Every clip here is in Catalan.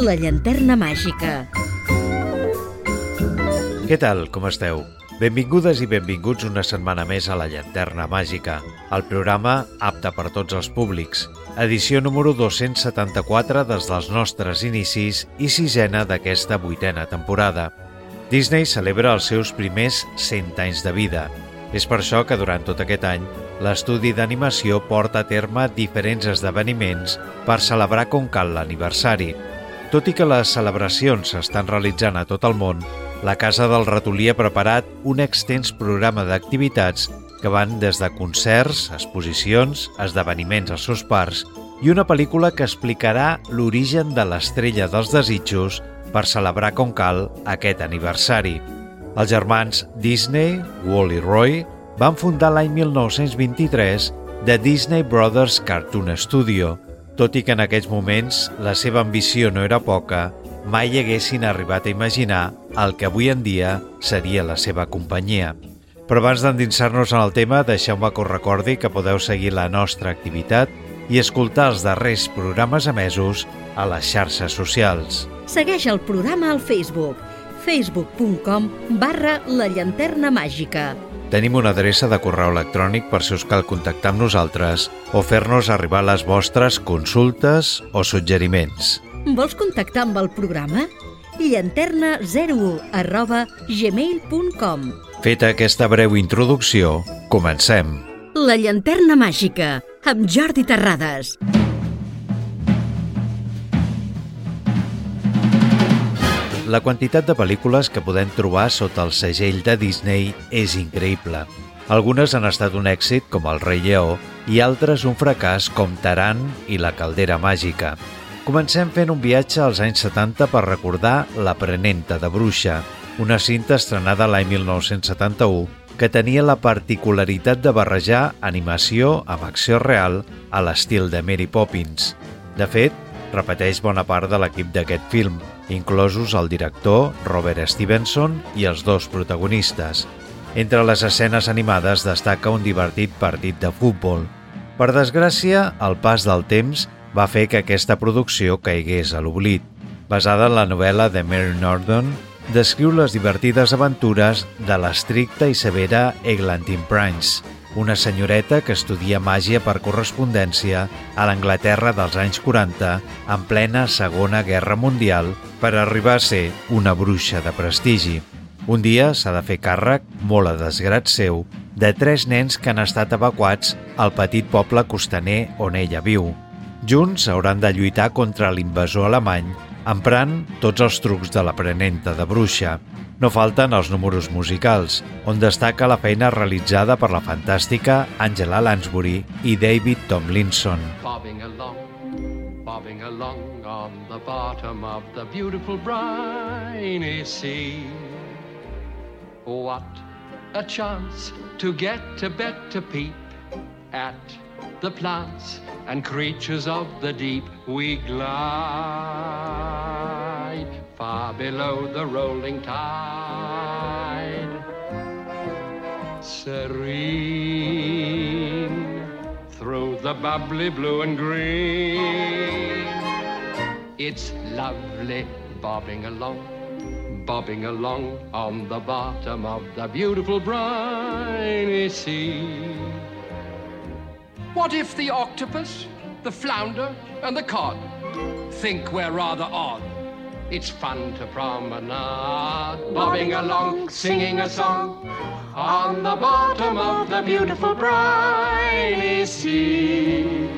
La llanterna màgica. Què tal, com esteu? Benvingudes i benvinguts una setmana més a La Llanterna Màgica, el programa apte per tots els públics. Edició número 274 des dels nostres inicis i sisena d'aquesta vuitena temporada. Disney celebra els seus primers 100 anys de vida. És per això que durant tot aquest any l'estudi d'animació porta a terme diferents esdeveniments per celebrar com cal l'aniversari. Tot i que les celebracions s'estan realitzant a tot el món, la Casa del Ratolí ha preparat un extens programa d'activitats que van des de concerts, exposicions, esdeveniments als seus parcs i una pel·lícula que explicarà l'origen de l'estrella dels desitjos per celebrar com cal aquest aniversari. Els germans Disney, Wall i Roy, van fundar l'any 1923 The Disney Brothers Cartoon Studio. Tot i que en aquells moments la seva ambició no era poca, mai haguessin arribat a imaginar el que avui en dia seria la seva companyia. Però abans d'endinsar-nos en el tema, deixeu-me que us recordi que podeu seguir la nostra activitat i escoltar els darrers programes emesos a les xarxes socials. Segueix el programa al Facebook facebook.com barra la llanterna màgica. Tenim una adreça de correu electrònic per si us cal contactar amb nosaltres o fer-nos arribar les vostres consultes o suggeriments. Vols contactar amb el programa? llanterna01 arroba gmail.com Feta aquesta breu introducció, comencem. La llanterna màgica, amb Jordi Terrades. La quantitat de pel·lícules que podem trobar sota el segell de Disney és increïble. Algunes han estat un èxit, com El rei lleó, i altres un fracàs, com Taran i La caldera màgica. Comencem fent un viatge als anys 70 per recordar L'aprenenta de bruixa, una cinta estrenada l'any 1971 que tenia la particularitat de barrejar animació amb acció real a l'estil de Mary Poppins. De fet, repeteix bona part de l'equip d'aquest film, inclosos el director Robert Stevenson i els dos protagonistes. Entre les escenes animades destaca un divertit partit de futbol. Per desgràcia, el pas del temps va fer que aquesta producció caigués a l'oblit. Basada en la novel·la de Mary Norton, descriu les divertides aventures de l'estricta i severa Eglantine Prince, una senyoreta que estudia màgia per correspondència a l'Anglaterra dels anys 40 en plena Segona Guerra Mundial per arribar a ser una bruixa de prestigi. Un dia s'ha de fer càrrec, molt a desgrat seu, de tres nens que han estat evacuats al petit poble costaner on ella viu. Junts hauran de lluitar contra l'invasor alemany emprant tots els trucs de l'aprenenta de bruixa. No falten els números musicals, on destaca la feina realitzada per la fantàstica Angela Lansbury i David Tomlinson. Bobbing along, bobbing along on the bottom of the beautiful briny sea. What a chance to get a better peep at the plants and creatures of the deep. We glide far below the rolling tide. Serene through the bubbly blue and green. It's lovely bobbing along bobbing along on the bottom of the beautiful briny sea. What if the octopus, the flounder, and the cod think we're rather odd? It's fun to promenade, bobbing along, singing a song on the bottom of the beautiful briny sea.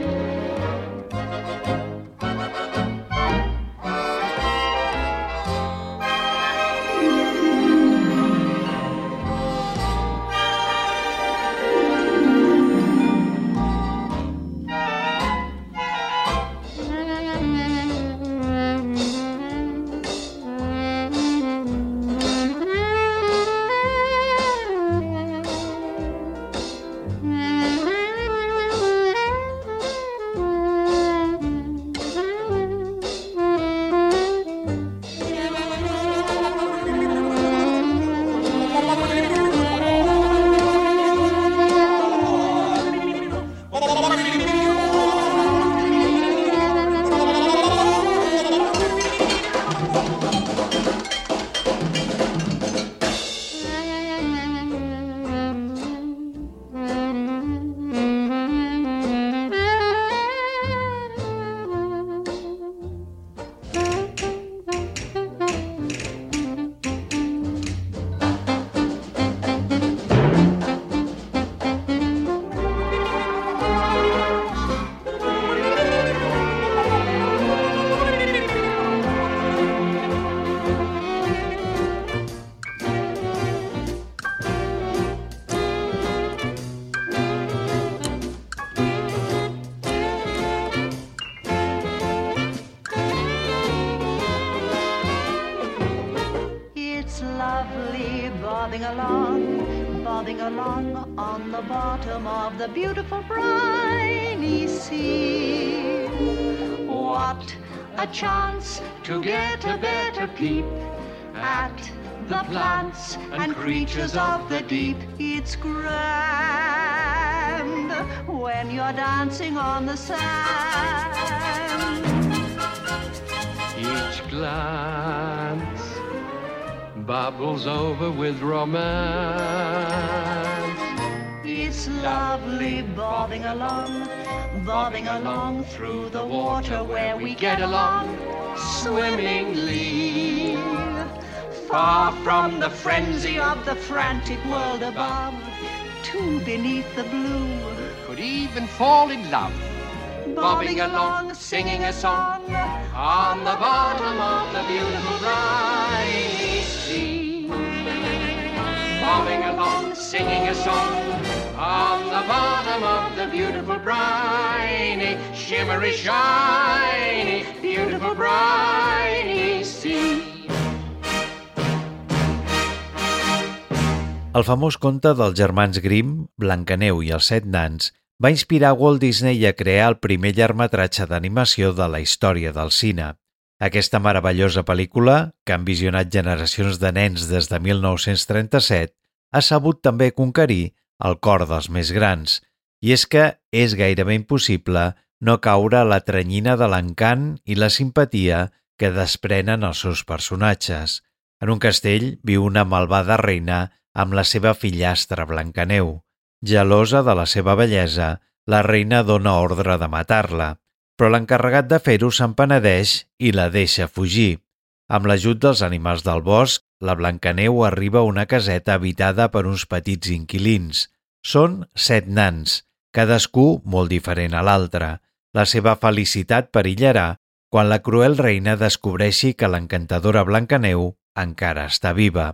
Peep at the plants and creatures of the deep. It's grand when you're dancing on the sand. Each glance bubbles over with romance. It's lovely bobbing along, bobbing along through the water where we get along swimmingly. Far from the frenzy of the frantic world above, to beneath the blue, Could even fall in love. bobbing along, singing a song on the bottom of the beautiful briny sea. Bobbing along, singing a song on the bottom of the beautiful briny, shimmery, shiny, beautiful briny sea. El famós conte dels germans Grimm, Blancaneu i els set nans, va inspirar Walt Disney a crear el primer llargmetratge d'animació de la història del cine. Aquesta meravellosa pel·lícula, que han visionat generacions de nens des de 1937, ha sabut també conquerir el cor dels més grans, i és que és gairebé impossible no caure a la tranyina de l'encant i la simpatia que desprenen els seus personatges. En un castell viu una malvada reina amb la seva fillastra Blancaneu. Gelosa de la seva bellesa, la reina dona ordre de matar-la, però l'encarregat de fer-ho se'n penedeix i la deixa fugir. Amb l'ajut dels animals del bosc, la Blancaneu arriba a una caseta habitada per uns petits inquilins. Són set nans, cadascú molt diferent a l'altre. La seva felicitat perillarà quan la cruel reina descobreixi que l'encantadora Blancaneu encara està viva.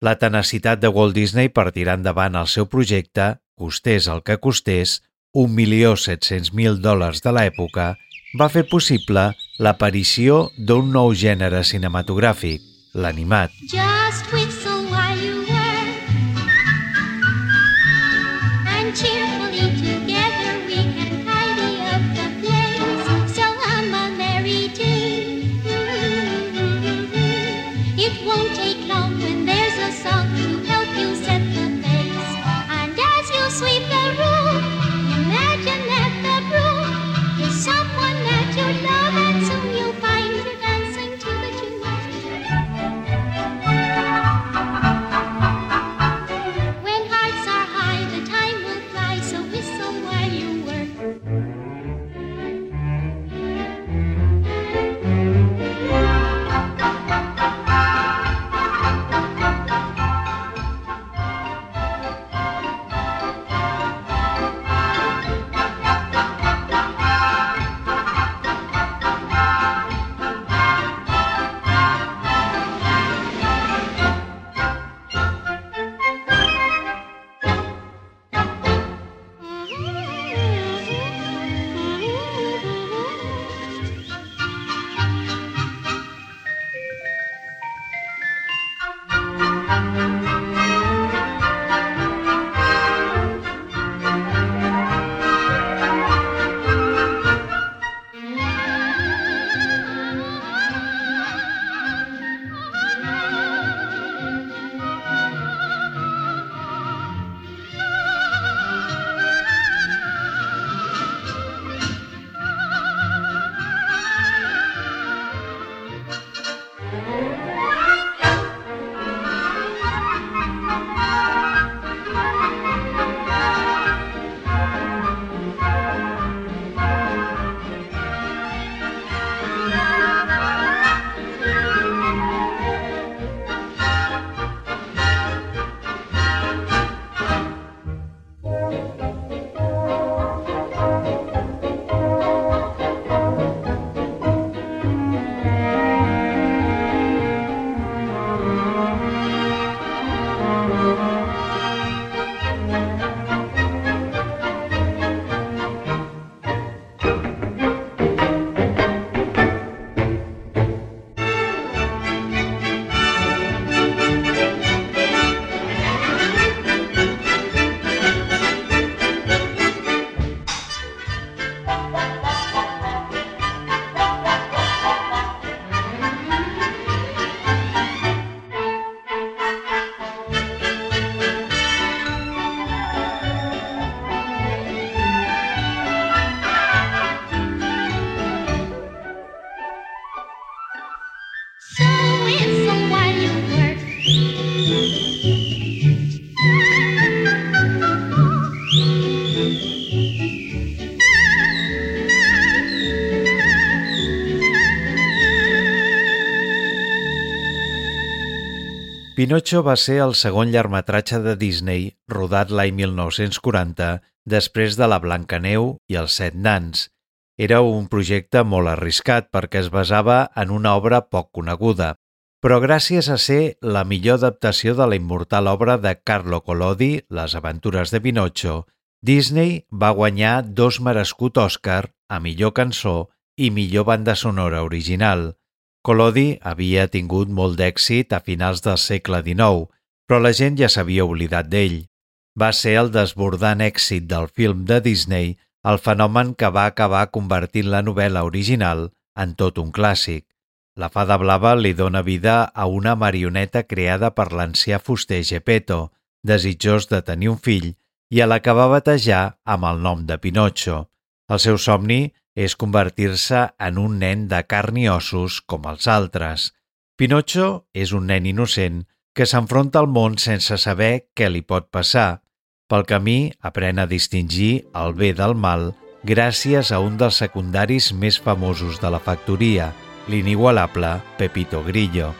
La tenacitat de Walt Disney per tirar endavant el seu projecte, costés el que costés, 1.700.000 dòlars de l'època, va fer possible l'aparició d'un nou gènere cinematogràfic, l'animat. Just whistle Pinocho va ser el segon llargmetratge de Disney rodat l'any 1940 després de La Blancaneu i els Set Nans. Era un projecte molt arriscat perquè es basava en una obra poc coneguda, però gràcies a ser la millor adaptació de la immortal obra de Carlo Collodi, Les aventures de Pinocho, Disney va guanyar dos merescut Òscar a millor cançó i millor banda sonora original. Collodi havia tingut molt d'èxit a finals del segle XIX, però la gent ja s'havia oblidat d'ell. Va ser el desbordant èxit del film de Disney el fenomen que va acabar convertint la novel·la original en tot un clàssic. La fada blava li dona vida a una marioneta creada per l'ancià fuster Gepetto, desitjós de tenir un fill, i a la que va batejar amb el nom de Pinotxo. El seu somni és convertir-se en un nen de carn i ossos com els altres. Pinocho és un nen innocent que s'enfronta al món sense saber què li pot passar. Pel camí aprèn a distingir el bé del mal gràcies a un dels secundaris més famosos de la factoria, l'inigualable Pepito Grillo.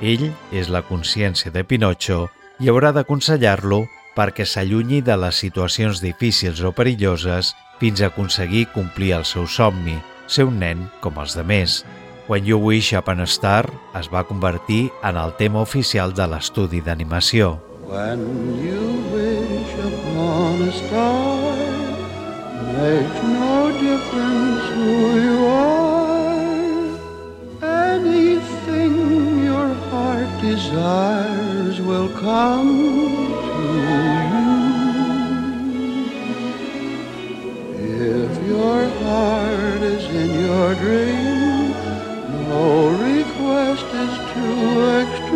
Ell és la consciència de Pinocho i haurà d'aconsellar-lo perquè s'allunyi de les situacions difícils o perilloses fins a aconseguir complir el seu somni, ser un nen com els de més. When You Wish Upon a Star es va convertir en el tema oficial de l'estudi d'animació. When you wish upon a star Makes no difference who you are Anything your heart desires will come to If your heart is in your dream No request is too extreme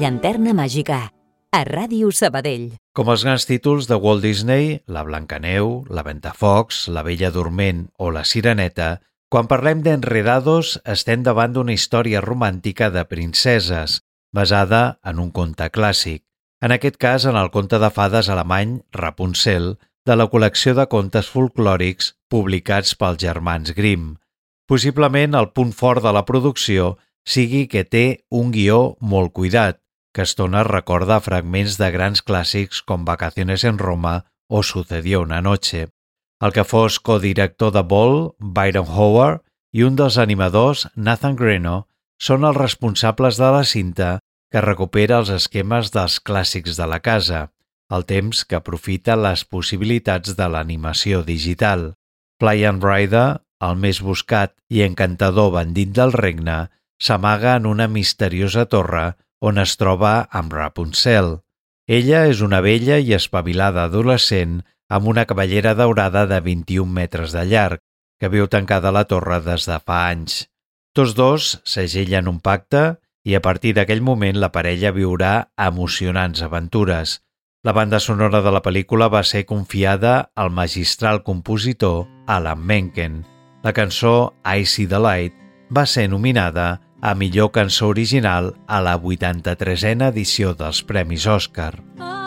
llanterna màgica, a Ràdio Sabadell. Com els grans títols de Walt Disney, La Blancaneu, La Ventafocs, La Bella Dorment o La Sireneta, quan parlem d'Enredados estem davant d'una història romàntica de princeses, basada en un conte clàssic. En aquest cas, en el conte de fades alemany Rapunzel, de la col·lecció de contes folclòrics publicats pels germans Grimm. Possiblement el punt fort de la producció sigui que té un guió molt cuidat, que estona recorda fragments de grans clàssics com Vacaciones en Roma o Sucedió una noche. El que fos codirector de Ball, Byron Howard, i un dels animadors, Nathan Greno, són els responsables de la cinta que recupera els esquemes dels clàssics de la casa, al temps que aprofita les possibilitats de l'animació digital. Fly and Rider, el més buscat i encantador bandit del regne, s'amaga en una misteriosa torre on es troba amb Rapunzel. Ella és una vella i espavilada adolescent amb una cavallera daurada de 21 metres de llarg, que viu tancada a la torre des de fa anys. Tots dos segellen un pacte i a partir d'aquell moment la parella viurà emocionants aventures. La banda sonora de la pel·lícula va ser confiada al magistral compositor Alan Menken. La cançó I See the Light va ser nominada a millor cançó original a la 83a edició dels Premis Òscar. All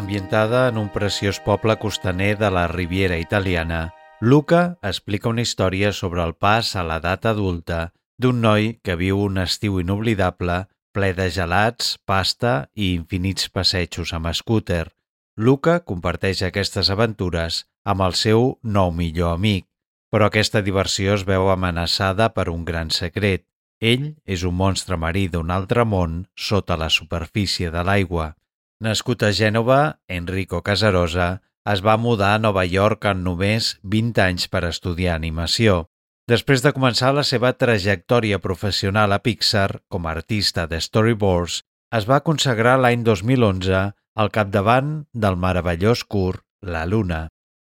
Ambientada en un preciós poble costaner de la Riviera italiana, Luca explica una història sobre el pas a l'edat adulta d'un noi que viu un estiu inoblidable ple de gelats, pasta i infinits passejos amb scooter. Luca comparteix aquestes aventures amb el seu nou millor amic, però aquesta diversió es veu amenaçada per un gran secret. Ell és un monstre marí d'un altre món sota la superfície de l'aigua. Nascut a Gènova, Enrico Casarosa es va mudar a Nova York en només 20 anys per estudiar animació. Després de començar la seva trajectòria professional a Pixar com a artista de storyboards, es va consagrar l'any 2011 al capdavant del meravellós curt La Luna.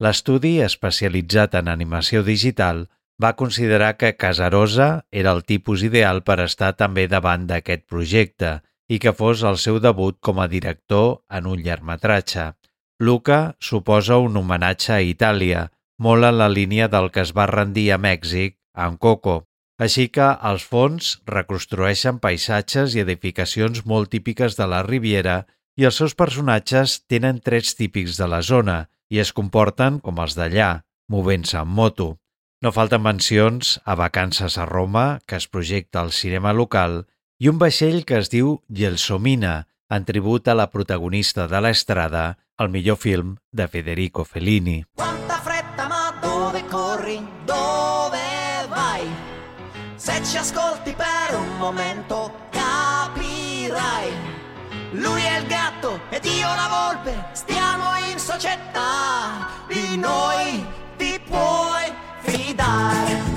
L'estudi, especialitzat en animació digital, va considerar que Casarosa era el tipus ideal per estar també davant d'aquest projecte i que fos el seu debut com a director en un llargmetratge. Luca suposa un homenatge a Itàlia, molt en la línia del que es va rendir a Mèxic amb Coco. Així que els fons reconstrueixen paisatges i edificacions molt típiques de la Riviera i els seus personatges tenen trets típics de la zona i es comporten com els d'allà, movent-se en moto. No falten mencions a Vacances a Roma, que es projecta al cinema local, i un vaixell que es diu Gelsomina, en tribut a la protagonista de l'estrada, el millor film de Federico Fellini. Quanta fretta, ma dove corri? Dove vai? Se ci ascolti per un momento capirai. Lui è il gatto ed io la volpe, stiamo in società. Di noi ti puoi fidare.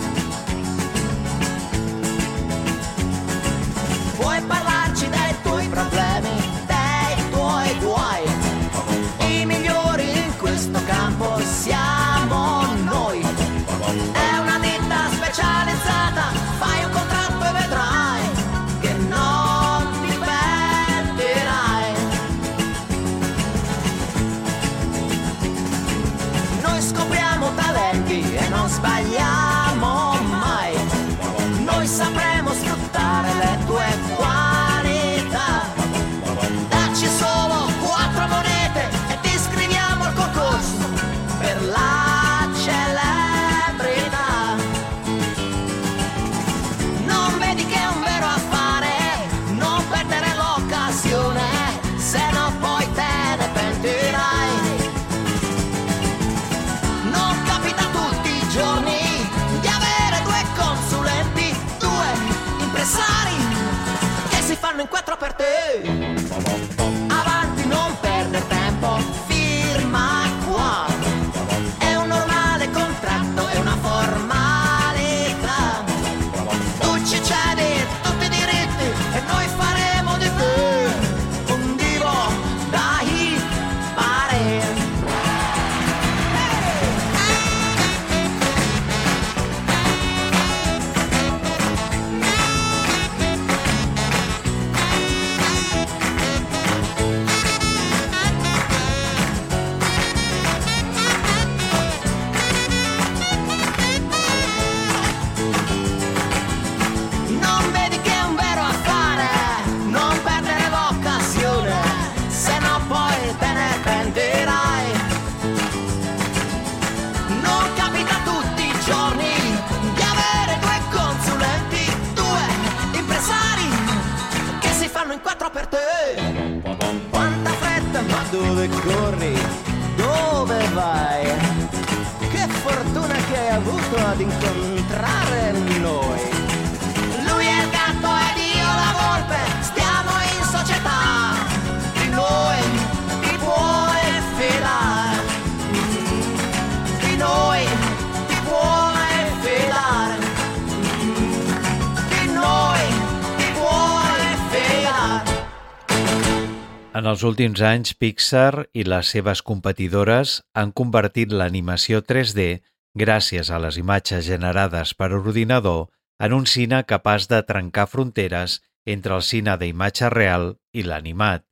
Els últims anys, Pixar i les seves competidores han convertit l'animació 3D, gràcies a les imatges generades per ordinador, en un cine capaç de trencar fronteres entre el cine d'imatge real i l'animat.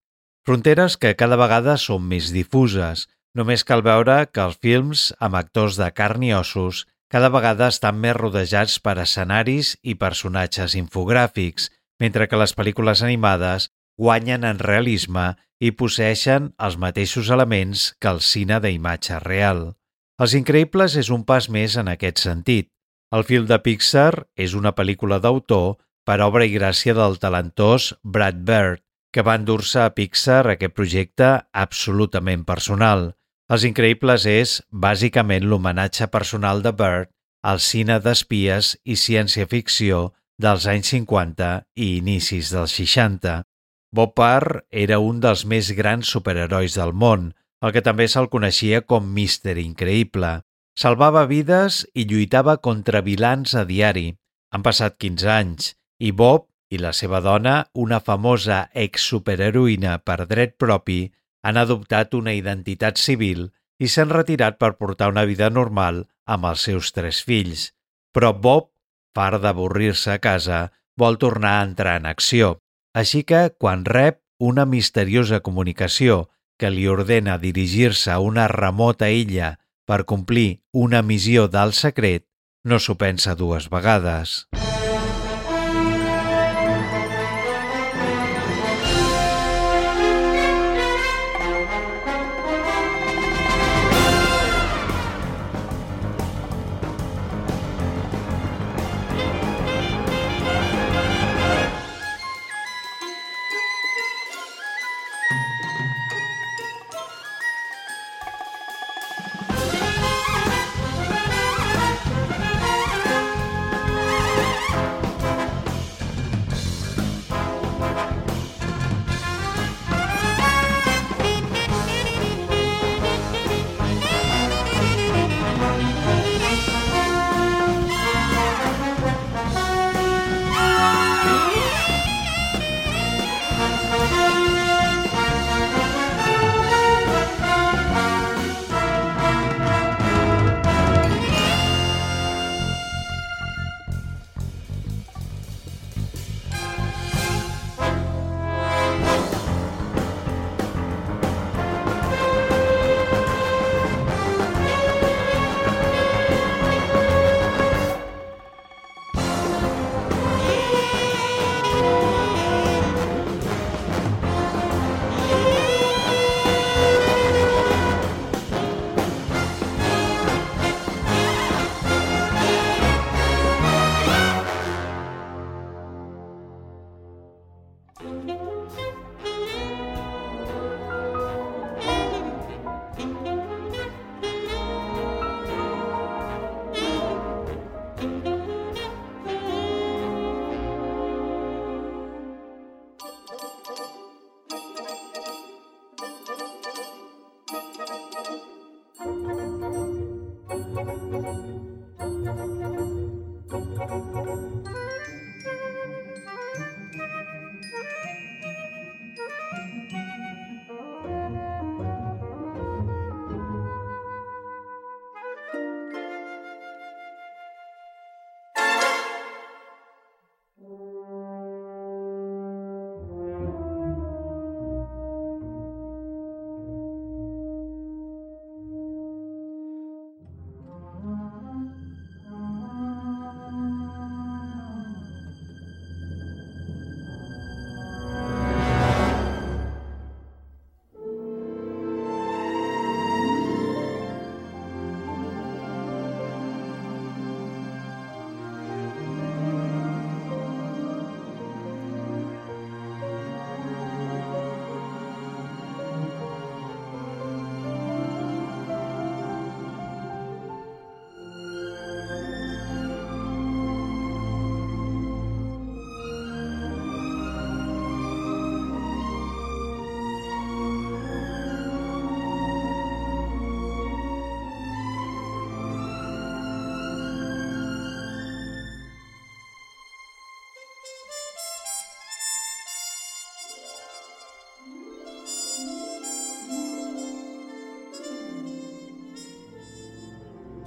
Fronteres que cada vegada són més difuses. Només cal veure que els films amb actors de carn i ossos cada vegada estan més rodejats per escenaris i personatges infogràfics, mentre que les pel·lícules animades guanyen en realisme i posseixen els mateixos elements que el cine d'imatge real. Els Increïbles és un pas més en aquest sentit. El film de Pixar és una pel·lícula d'autor per obra i gràcia del talentós Brad Bird, que va endur-se a Pixar aquest projecte absolutament personal. Els Increïbles és, bàsicament, l'homenatge personal de Bird al cine d'espies i ciència-ficció dels anys 50 i inicis dels 60. Bob Parr era un dels més grans superherois del món, el que també se'l coneixia com Mister Increïble. Salvava vides i lluitava contra vilans a diari. Han passat 15 anys i Bob i la seva dona, una famosa ex-superheroïna per dret propi, han adoptat una identitat civil i s'han retirat per portar una vida normal amb els seus tres fills. Però Bob, fart d'avorrir-se a casa, vol tornar a entrar en acció. Així que, quan rep una misteriosa comunicació que li ordena dirigir-se a una remota illa per complir una missió d'alt secret, no s'ho pensa dues vegades.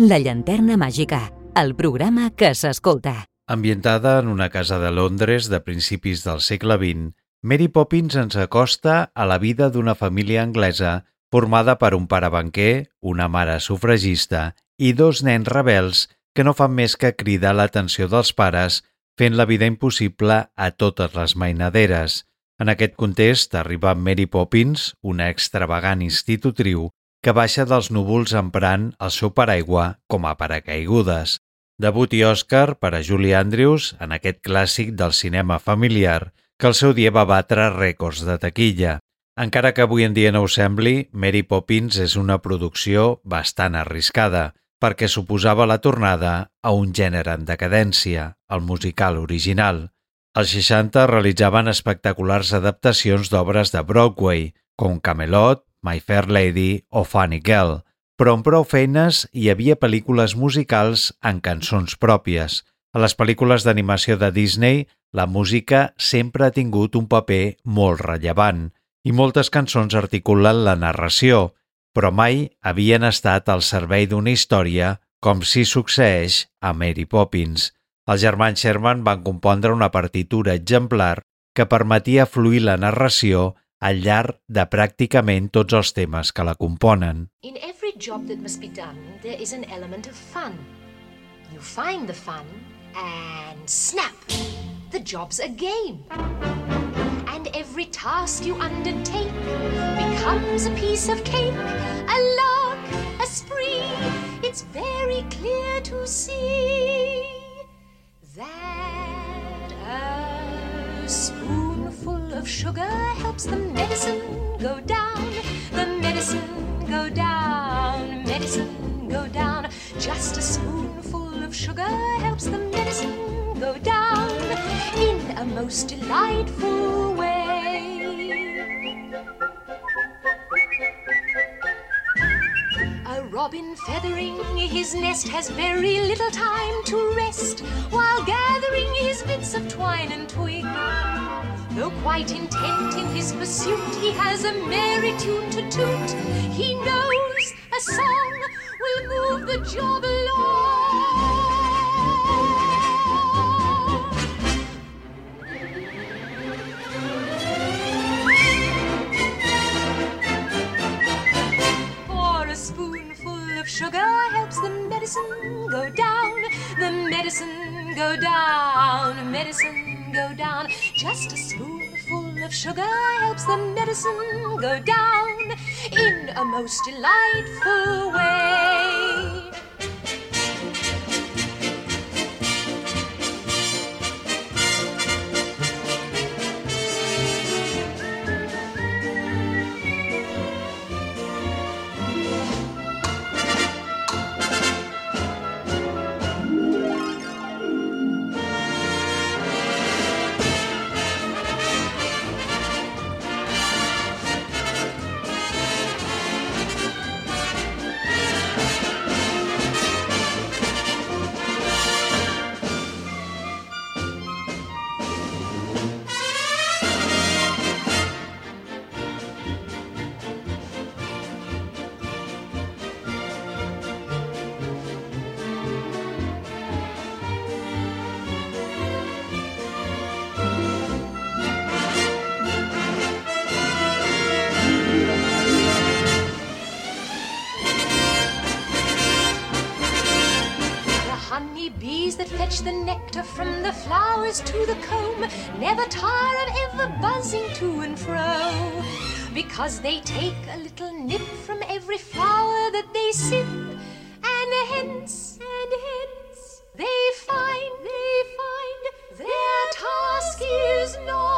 La llanterna màgica, el programa que s'escolta. Ambientada en una casa de Londres de principis del segle XX, Mary Poppins ens acosta a la vida d'una família anglesa formada per un pare banquer, una mare sufragista i dos nens rebels que no fan més que cridar l'atenció dels pares fent la vida impossible a totes les mainaderes. En aquest context arriba Mary Poppins, una extravagant institutriu que baixa dels núvols emprant el seu paraigua com a paracaigudes. Debut i Òscar per a Julie Andrews en aquest clàssic del cinema familiar que el seu dia va batre rècords de taquilla. Encara que avui en dia no ho sembli, Mary Poppins és una producció bastant arriscada, perquè suposava la tornada a un gènere en decadència, el musical original. Als 60 realitzaven espectaculars adaptacions d'obres de Broadway, com Camelot, My Fair Lady o Funny Girl, però amb prou feines hi havia pel·lícules musicals en cançons pròpies. A les pel·lícules d'animació de Disney, la música sempre ha tingut un paper molt rellevant i moltes cançons articulen la narració, però mai havien estat al servei d'una història com si succeeix a Mary Poppins. Els germans Sherman van compondre una partitura exemplar que permetia fluir la narració al llarg de pràcticament tots els temes que la componen. In every job that must be done, there is an element of fun. You find the fun, and snap! The job's a game. And every task you undertake becomes a piece of cake, a lark, a spree. It's very clear to see that a spoonful of sugar helps the medicine go down, the medicine go down, medicine go down. Just a spoonful of sugar helps the medicine go down in a most delightful way. A robin feathering his nest has very little time to rest while gathering his bits of twine and twig. Though quite intent in his pursuit, he has a merry tune to toot. He knows a song will move the job along. Just a spoonful of sugar helps the medicine go down in a most delightful way. The nectar from the flowers to the comb never tire of ever buzzing to and fro. Because they take a little nip from every flower that they sip and hence and hence they find they find their task is not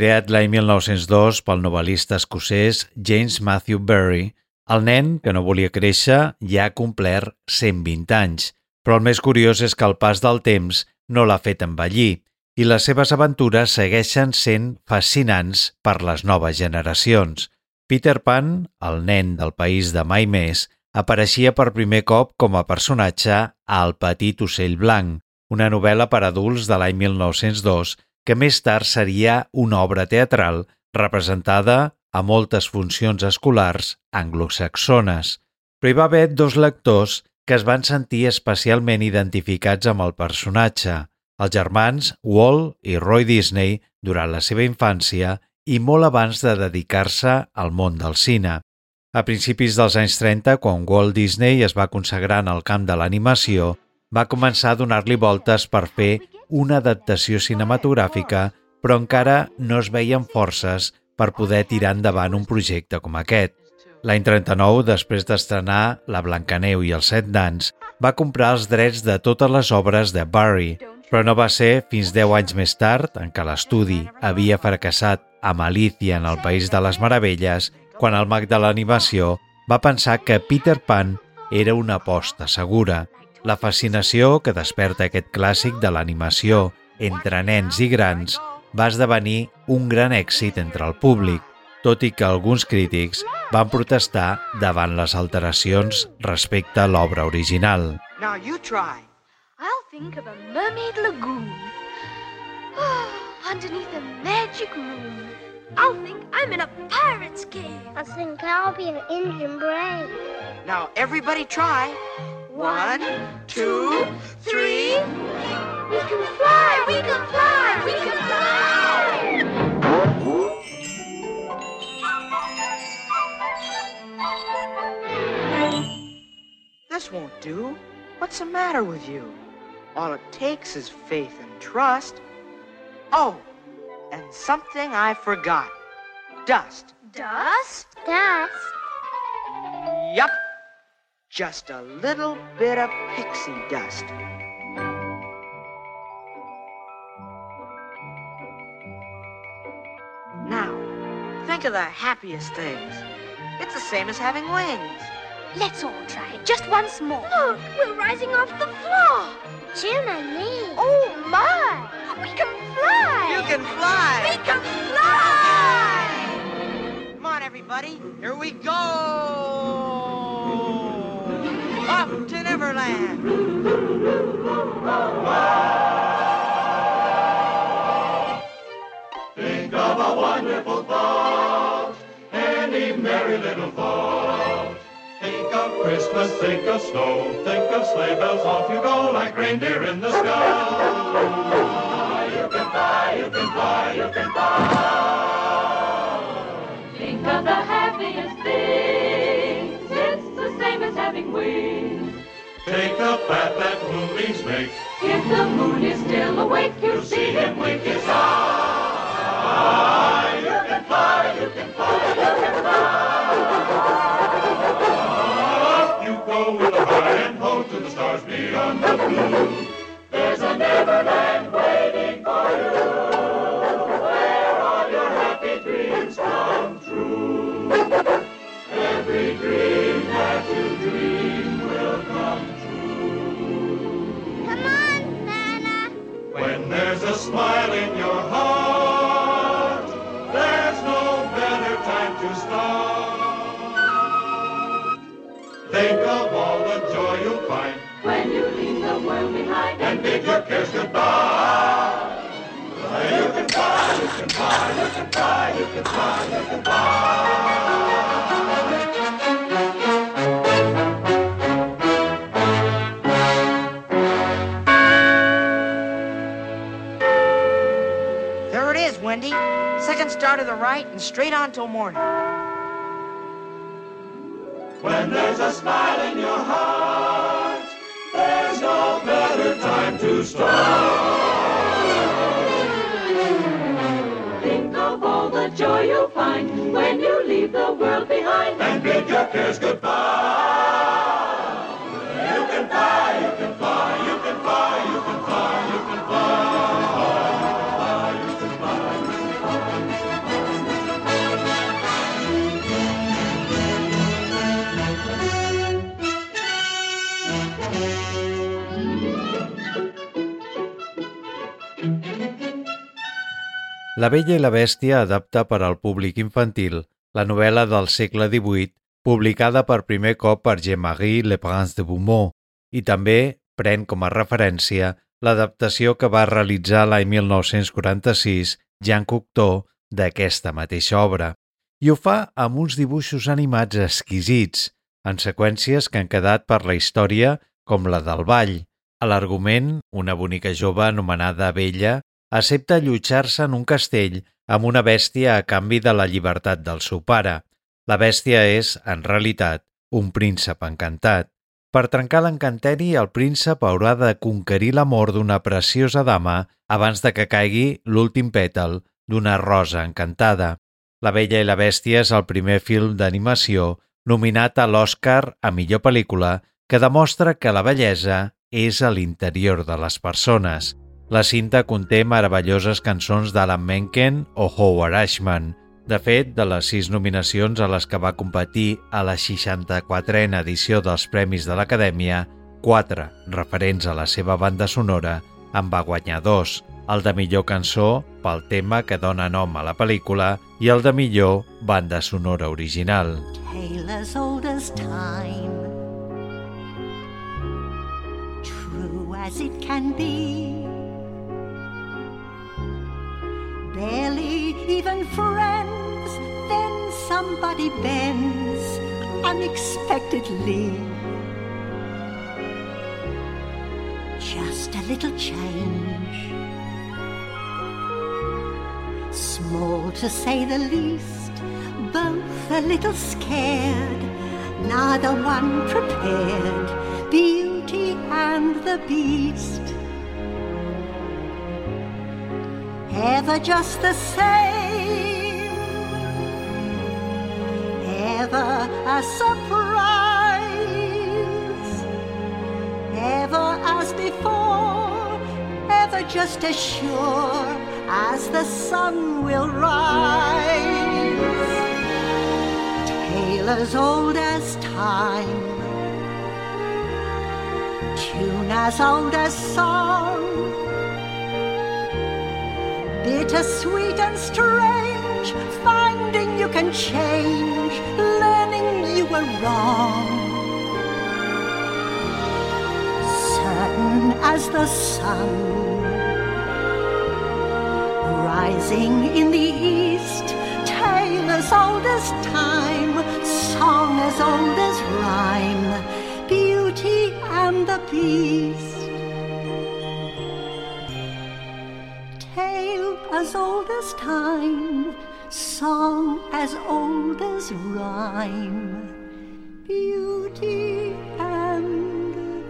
Creat l'any 1902 pel novel·lista escocès James Matthew Barry, el nen, que no volia créixer, ja ha complert 120 anys, però el més curiós és que el pas del temps no l'ha fet envellir i les seves aventures segueixen sent fascinants per les noves generacions. Peter Pan, el nen del país de mai més, apareixia per primer cop com a personatge a El petit ocell blanc, una novel·la per adults de l'any 1902 que més tard seria una obra teatral representada a moltes funcions escolars anglosaxones. Però hi va haver dos lectors que es van sentir especialment identificats amb el personatge, els germans Walt i Roy Disney durant la seva infància i molt abans de dedicar-se al món del cine. A principis dels anys 30, quan Walt Disney es va consagrar en el camp de l'animació, va començar a donar-li voltes per fer una adaptació cinematogràfica, però encara no es veien forces per poder tirar endavant un projecte com aquest. L'any 39, després d'estrenar La Blancaneu i els Set Nans, va comprar els drets de totes les obres de Barry, però no va ser fins 10 anys més tard, en què l'estudi havia fracassat amb Alicia en el País de les Meravelles, quan el mag de l'animació va pensar que Peter Pan era una aposta segura. La fascinació que desperta aquest clàssic de l'animació entre nens i grans va esdevenir un gran èxit entre el públic, tot i que alguns crítics van protestar davant les alteracions respecte a l'obra original. Now you try. I'll think of a mermaid lagoon. Underneath a magic room. I'll think I'm in a pirate's cave. I think I'll be an Indian brave. Now everybody try. One, two, three. We can fly, we can fly, we can fly! This won't do. What's the matter with you? All it takes is faith and trust. Oh, and something I forgot. Dust. Dust? Dust. Yup. Just a little bit of pixie dust. Now, think of the happiest things. It's the same as having wings. Let's all try it just once more. Look, we're rising off the floor. Jiminy. Oh my! We can fly! You can fly! We can fly! Come on, everybody. Here we go! Up to Neverland! Think of a wonderful thought, any merry little thought. Think of Christmas, think of snow, think of sleigh bells, off you go like reindeer in the sky. You can fly, you can fly, you can fly. Think of the happiest things. Having wings. Take the path that moonbeams make, If the moon is still awake, you'll see him wink his eye. When there's a smile in your heart, there's no better time to start. Think of all the joy you'll find when you leave the world behind. and bid your cares goodbye. La Bella i la Bèstia adapta per al públic infantil la novel·la del segle XVIII publicada per primer cop per Jean-Marie Le Prince de Beaumont i també pren com a referència l'adaptació que va realitzar l'any 1946 Jean Cocteau d'aquesta mateixa obra. I ho fa amb uns dibuixos animats exquisits, en seqüències que han quedat per la història com la del ball. A l'argument, una bonica jove anomenada Bella accepta allotjar-se en un castell amb una bèstia a canvi de la llibertat del seu pare. La bèstia és, en realitat, un príncep encantat. Per trencar l'encanteri, el príncep haurà de conquerir l'amor d'una preciosa dama abans de que caigui l'últim pètal d'una rosa encantada. La Bella i la Bèstia és el primer film d'animació nominat a l'Oscar a millor pel·lícula que demostra que la bellesa és a l'interior de les persones. La cinta conté meravelloses cançons d'Alan Menken o Howard Ashman. De fet, de les sis nominacions a les que va competir a la 64a edició dels Premis de l'Acadèmia, quatre, referents a la seva banda sonora, en va guanyar dos, el de millor cançó pel tema que dona nom a la pel·lícula i el de millor banda sonora original. tale as time, true as it can be. Barely even friends, then somebody bends unexpectedly. Just a little change, small to say the least both a little scared, neither one prepared. Beauty and the Beast. Ever just the same, ever a surprise, ever as before, ever just as sure as the sun will rise. Tale as old as time, tune as old as song, bitter sweet and strange, finding you can change, learning you were wrong. Certain as the sun, rising in the east tale as old as time, song as old as rhyme, beauty and the beast. As old as time, song as old as rhyme, beauty and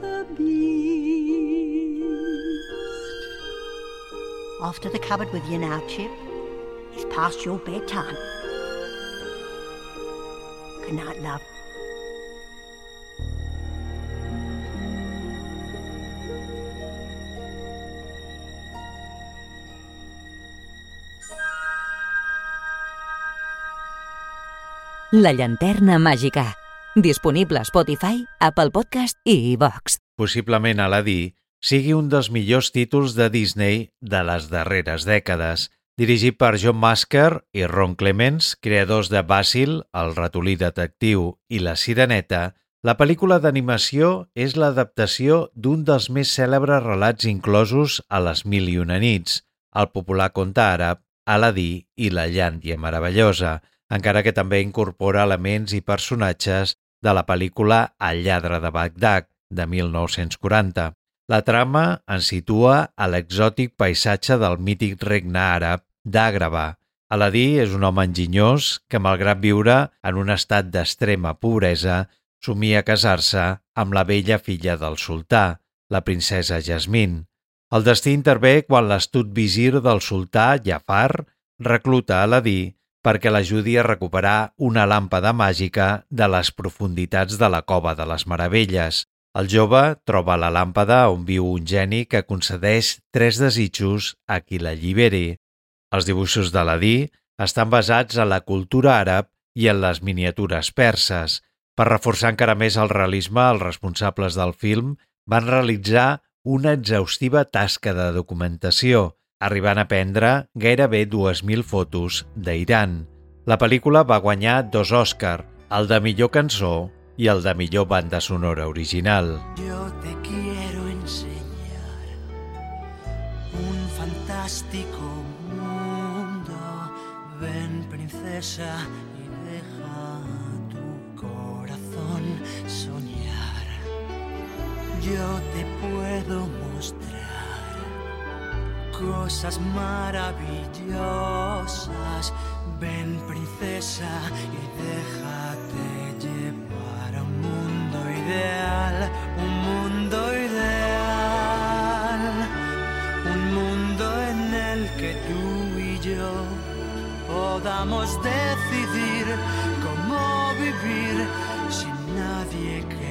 the beast. Off to the cupboard with you now, Chip. It's past your bedtime. Good night, love. La llanterna màgica. Disponible a Spotify, Apple Podcast i iVox. Possiblement Aladí sigui un dels millors títols de Disney de les darreres dècades, dirigit per John Masker i Ron Clements, creadors de Basil, el ratolí detectiu i La Sireneta, la pel·lícula d'animació és l'adaptació d'un dels més cèlebres relats inclosos a les Mil i una nits, el popular conte àrab Aladí i la Llàndia meravellosa, encara que també incorpora elements i personatges de la pel·lícula El lladre de Bagdad, de 1940. La trama ens situa a l'exòtic paisatge del mític regne àrab d'Àgrava. Aladí és un home enginyós que, malgrat viure en un estat d'extrema pobresa, somia casar-se amb la vella filla del sultà, la princesa Jasmine. El destí intervé quan l'astut visir del sultà, Jafar, recluta Aladí perquè l'ajudi a recuperar una làmpada màgica de les profunditats de la Cova de les Meravelles. El jove troba la làmpada on viu un geni que concedeix tres desitjos a qui l'alliberi. Els dibuixos d'Aladí estan basats en la cultura àrab i en les miniatures perses. Per reforçar encara més el realisme, els responsables del film van realitzar una exhaustiva tasca de documentació, arribant a prendre gairebé 2.000 fotos d'Iran. La pel·lícula va guanyar dos Òscar, el de millor cançó i el de millor banda sonora original. Yo te quiero enseñar un fantástico mundo Ven princesa y deja tu corazón soñar Yo te puedo mostrar cosas maravillosas. Ven, princesa, y déjate llevar a un mundo ideal, un mundo ideal, un mundo en el que tú y yo podamos decidir cómo vivir sin nadie que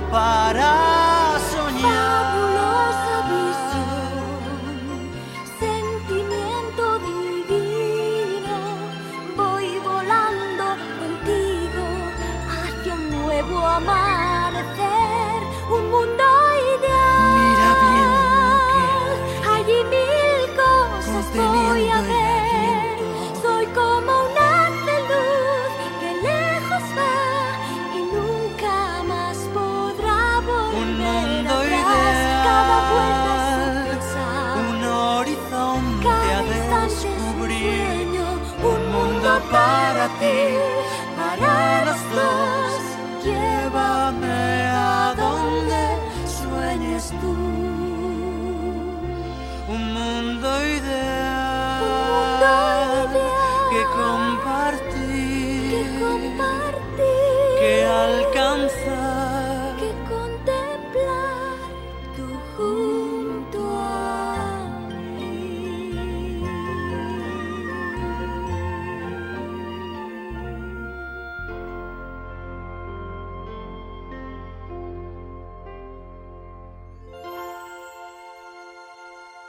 para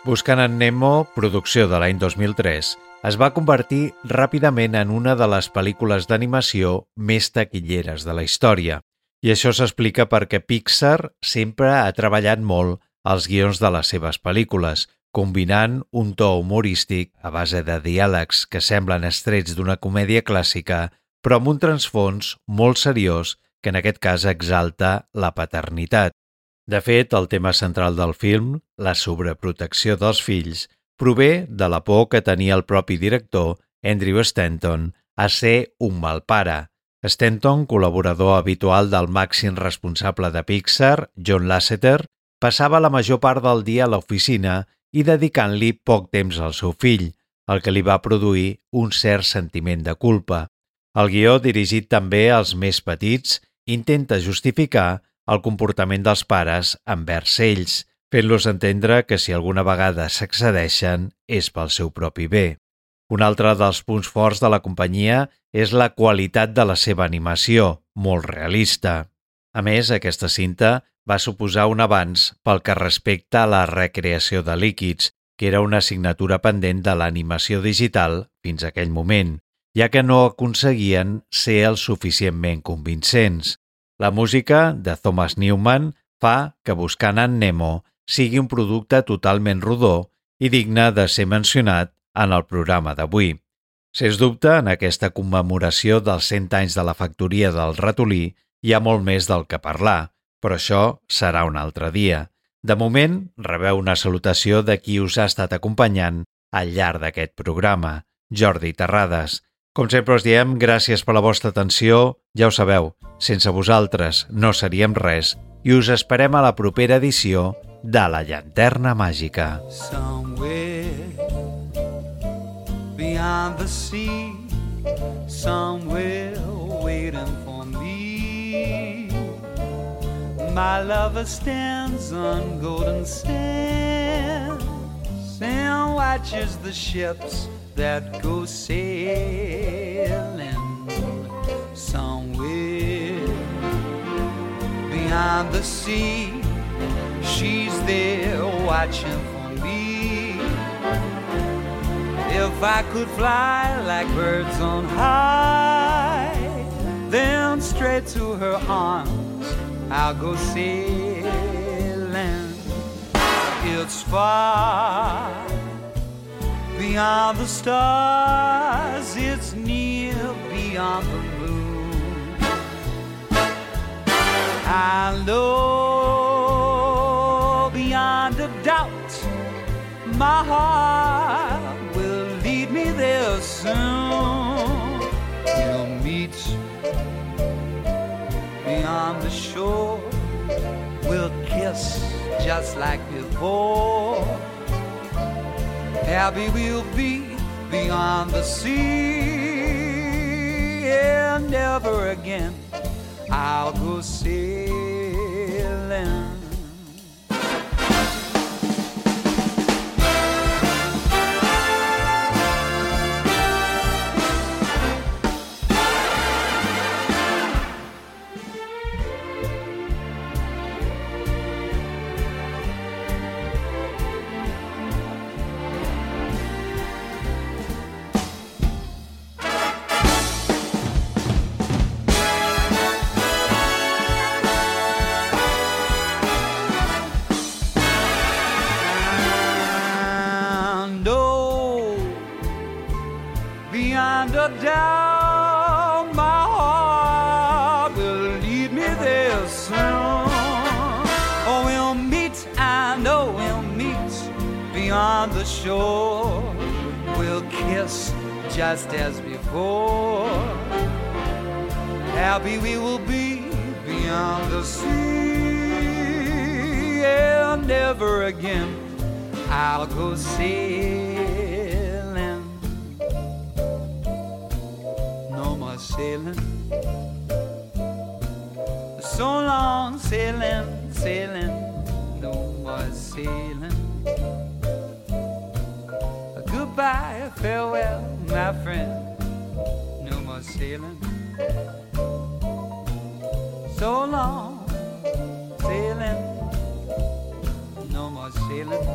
Buscant en Nemo, producció de l'any 2003, es va convertir ràpidament en una de les pel·lícules d'animació més taquilleres de la història. I això s'explica perquè Pixar sempre ha treballat molt als guions de les seves pel·lícules, combinant un to humorístic a base de diàlegs que semblen estrets d'una comèdia clàssica, però amb un transfons molt seriós que en aquest cas exalta la paternitat. De fet, el tema central del film, la sobreprotecció dels fills, prové de la por que tenia el propi director, Andrew Stanton, a ser un mal pare. Stanton, col·laborador habitual del màxim responsable de Pixar, John Lasseter, passava la major part del dia a l'oficina i dedicant-li poc temps al seu fill, el que li va produir un cert sentiment de culpa. El guió, dirigit també als més petits, intenta justificar el comportament dels pares envers ells, fent-los entendre que si alguna vegada s'excedeixen és pel seu propi bé. Un altre dels punts forts de la companyia és la qualitat de la seva animació, molt realista. A més, aquesta cinta va suposar un avanç pel que respecta a la recreació de líquids, que era una assignatura pendent de l'animació digital fins a aquell moment, ja que no aconseguien ser el suficientment convincents. La música de Thomas Newman fa que Buscant en Nemo sigui un producte totalment rodó i digne de ser mencionat en el programa d'avui. Sens dubte, en aquesta commemoració dels 100 anys de la factoria del ratolí hi ha molt més del que parlar, però això serà un altre dia. De moment, rebeu una salutació de qui us ha estat acompanyant al llarg d'aquest programa, Jordi Terrades. Com sempre us diem, gràcies per la vostra atenció. Ja ho sabeu, sense vosaltres no seríem res i us esperem a la propera edició de La Llanterna Màgica. Somewhere beyond the sea, somewhere waiting for me. My lover stands on golden sands and watches the ships that go sailing somewhere beyond the sea. She's there watching for me. If I could fly like birds on high, then straight to her arms I'll go sailing. It's far beyond the stars, it's near beyond the moon. I know beyond a doubt my heart will lead me there soon. We'll meet beyond the shore. We'll kiss just like before. Happy we'll be beyond the sea, and never again I'll go sailing. Just as before. Happy we will be beyond the sea, and never again I'll go sailing. No more sailing. So long sailing, sailing. No more sailing. Goodbye, farewell, my friend. No more sailing. So long sailing. No more sailing.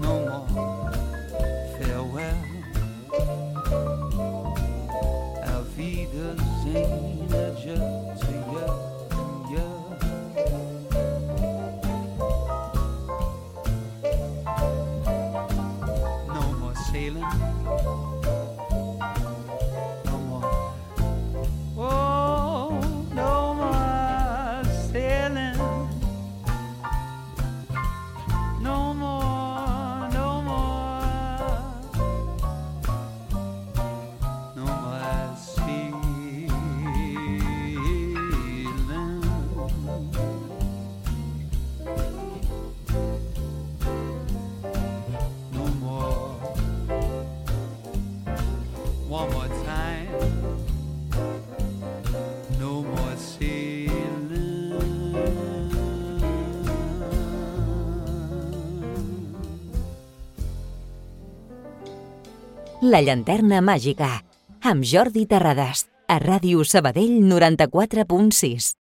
no more farewell. La llanterna màgica, amb Jordi Terrades, a Ràdio Sabadell 94.6.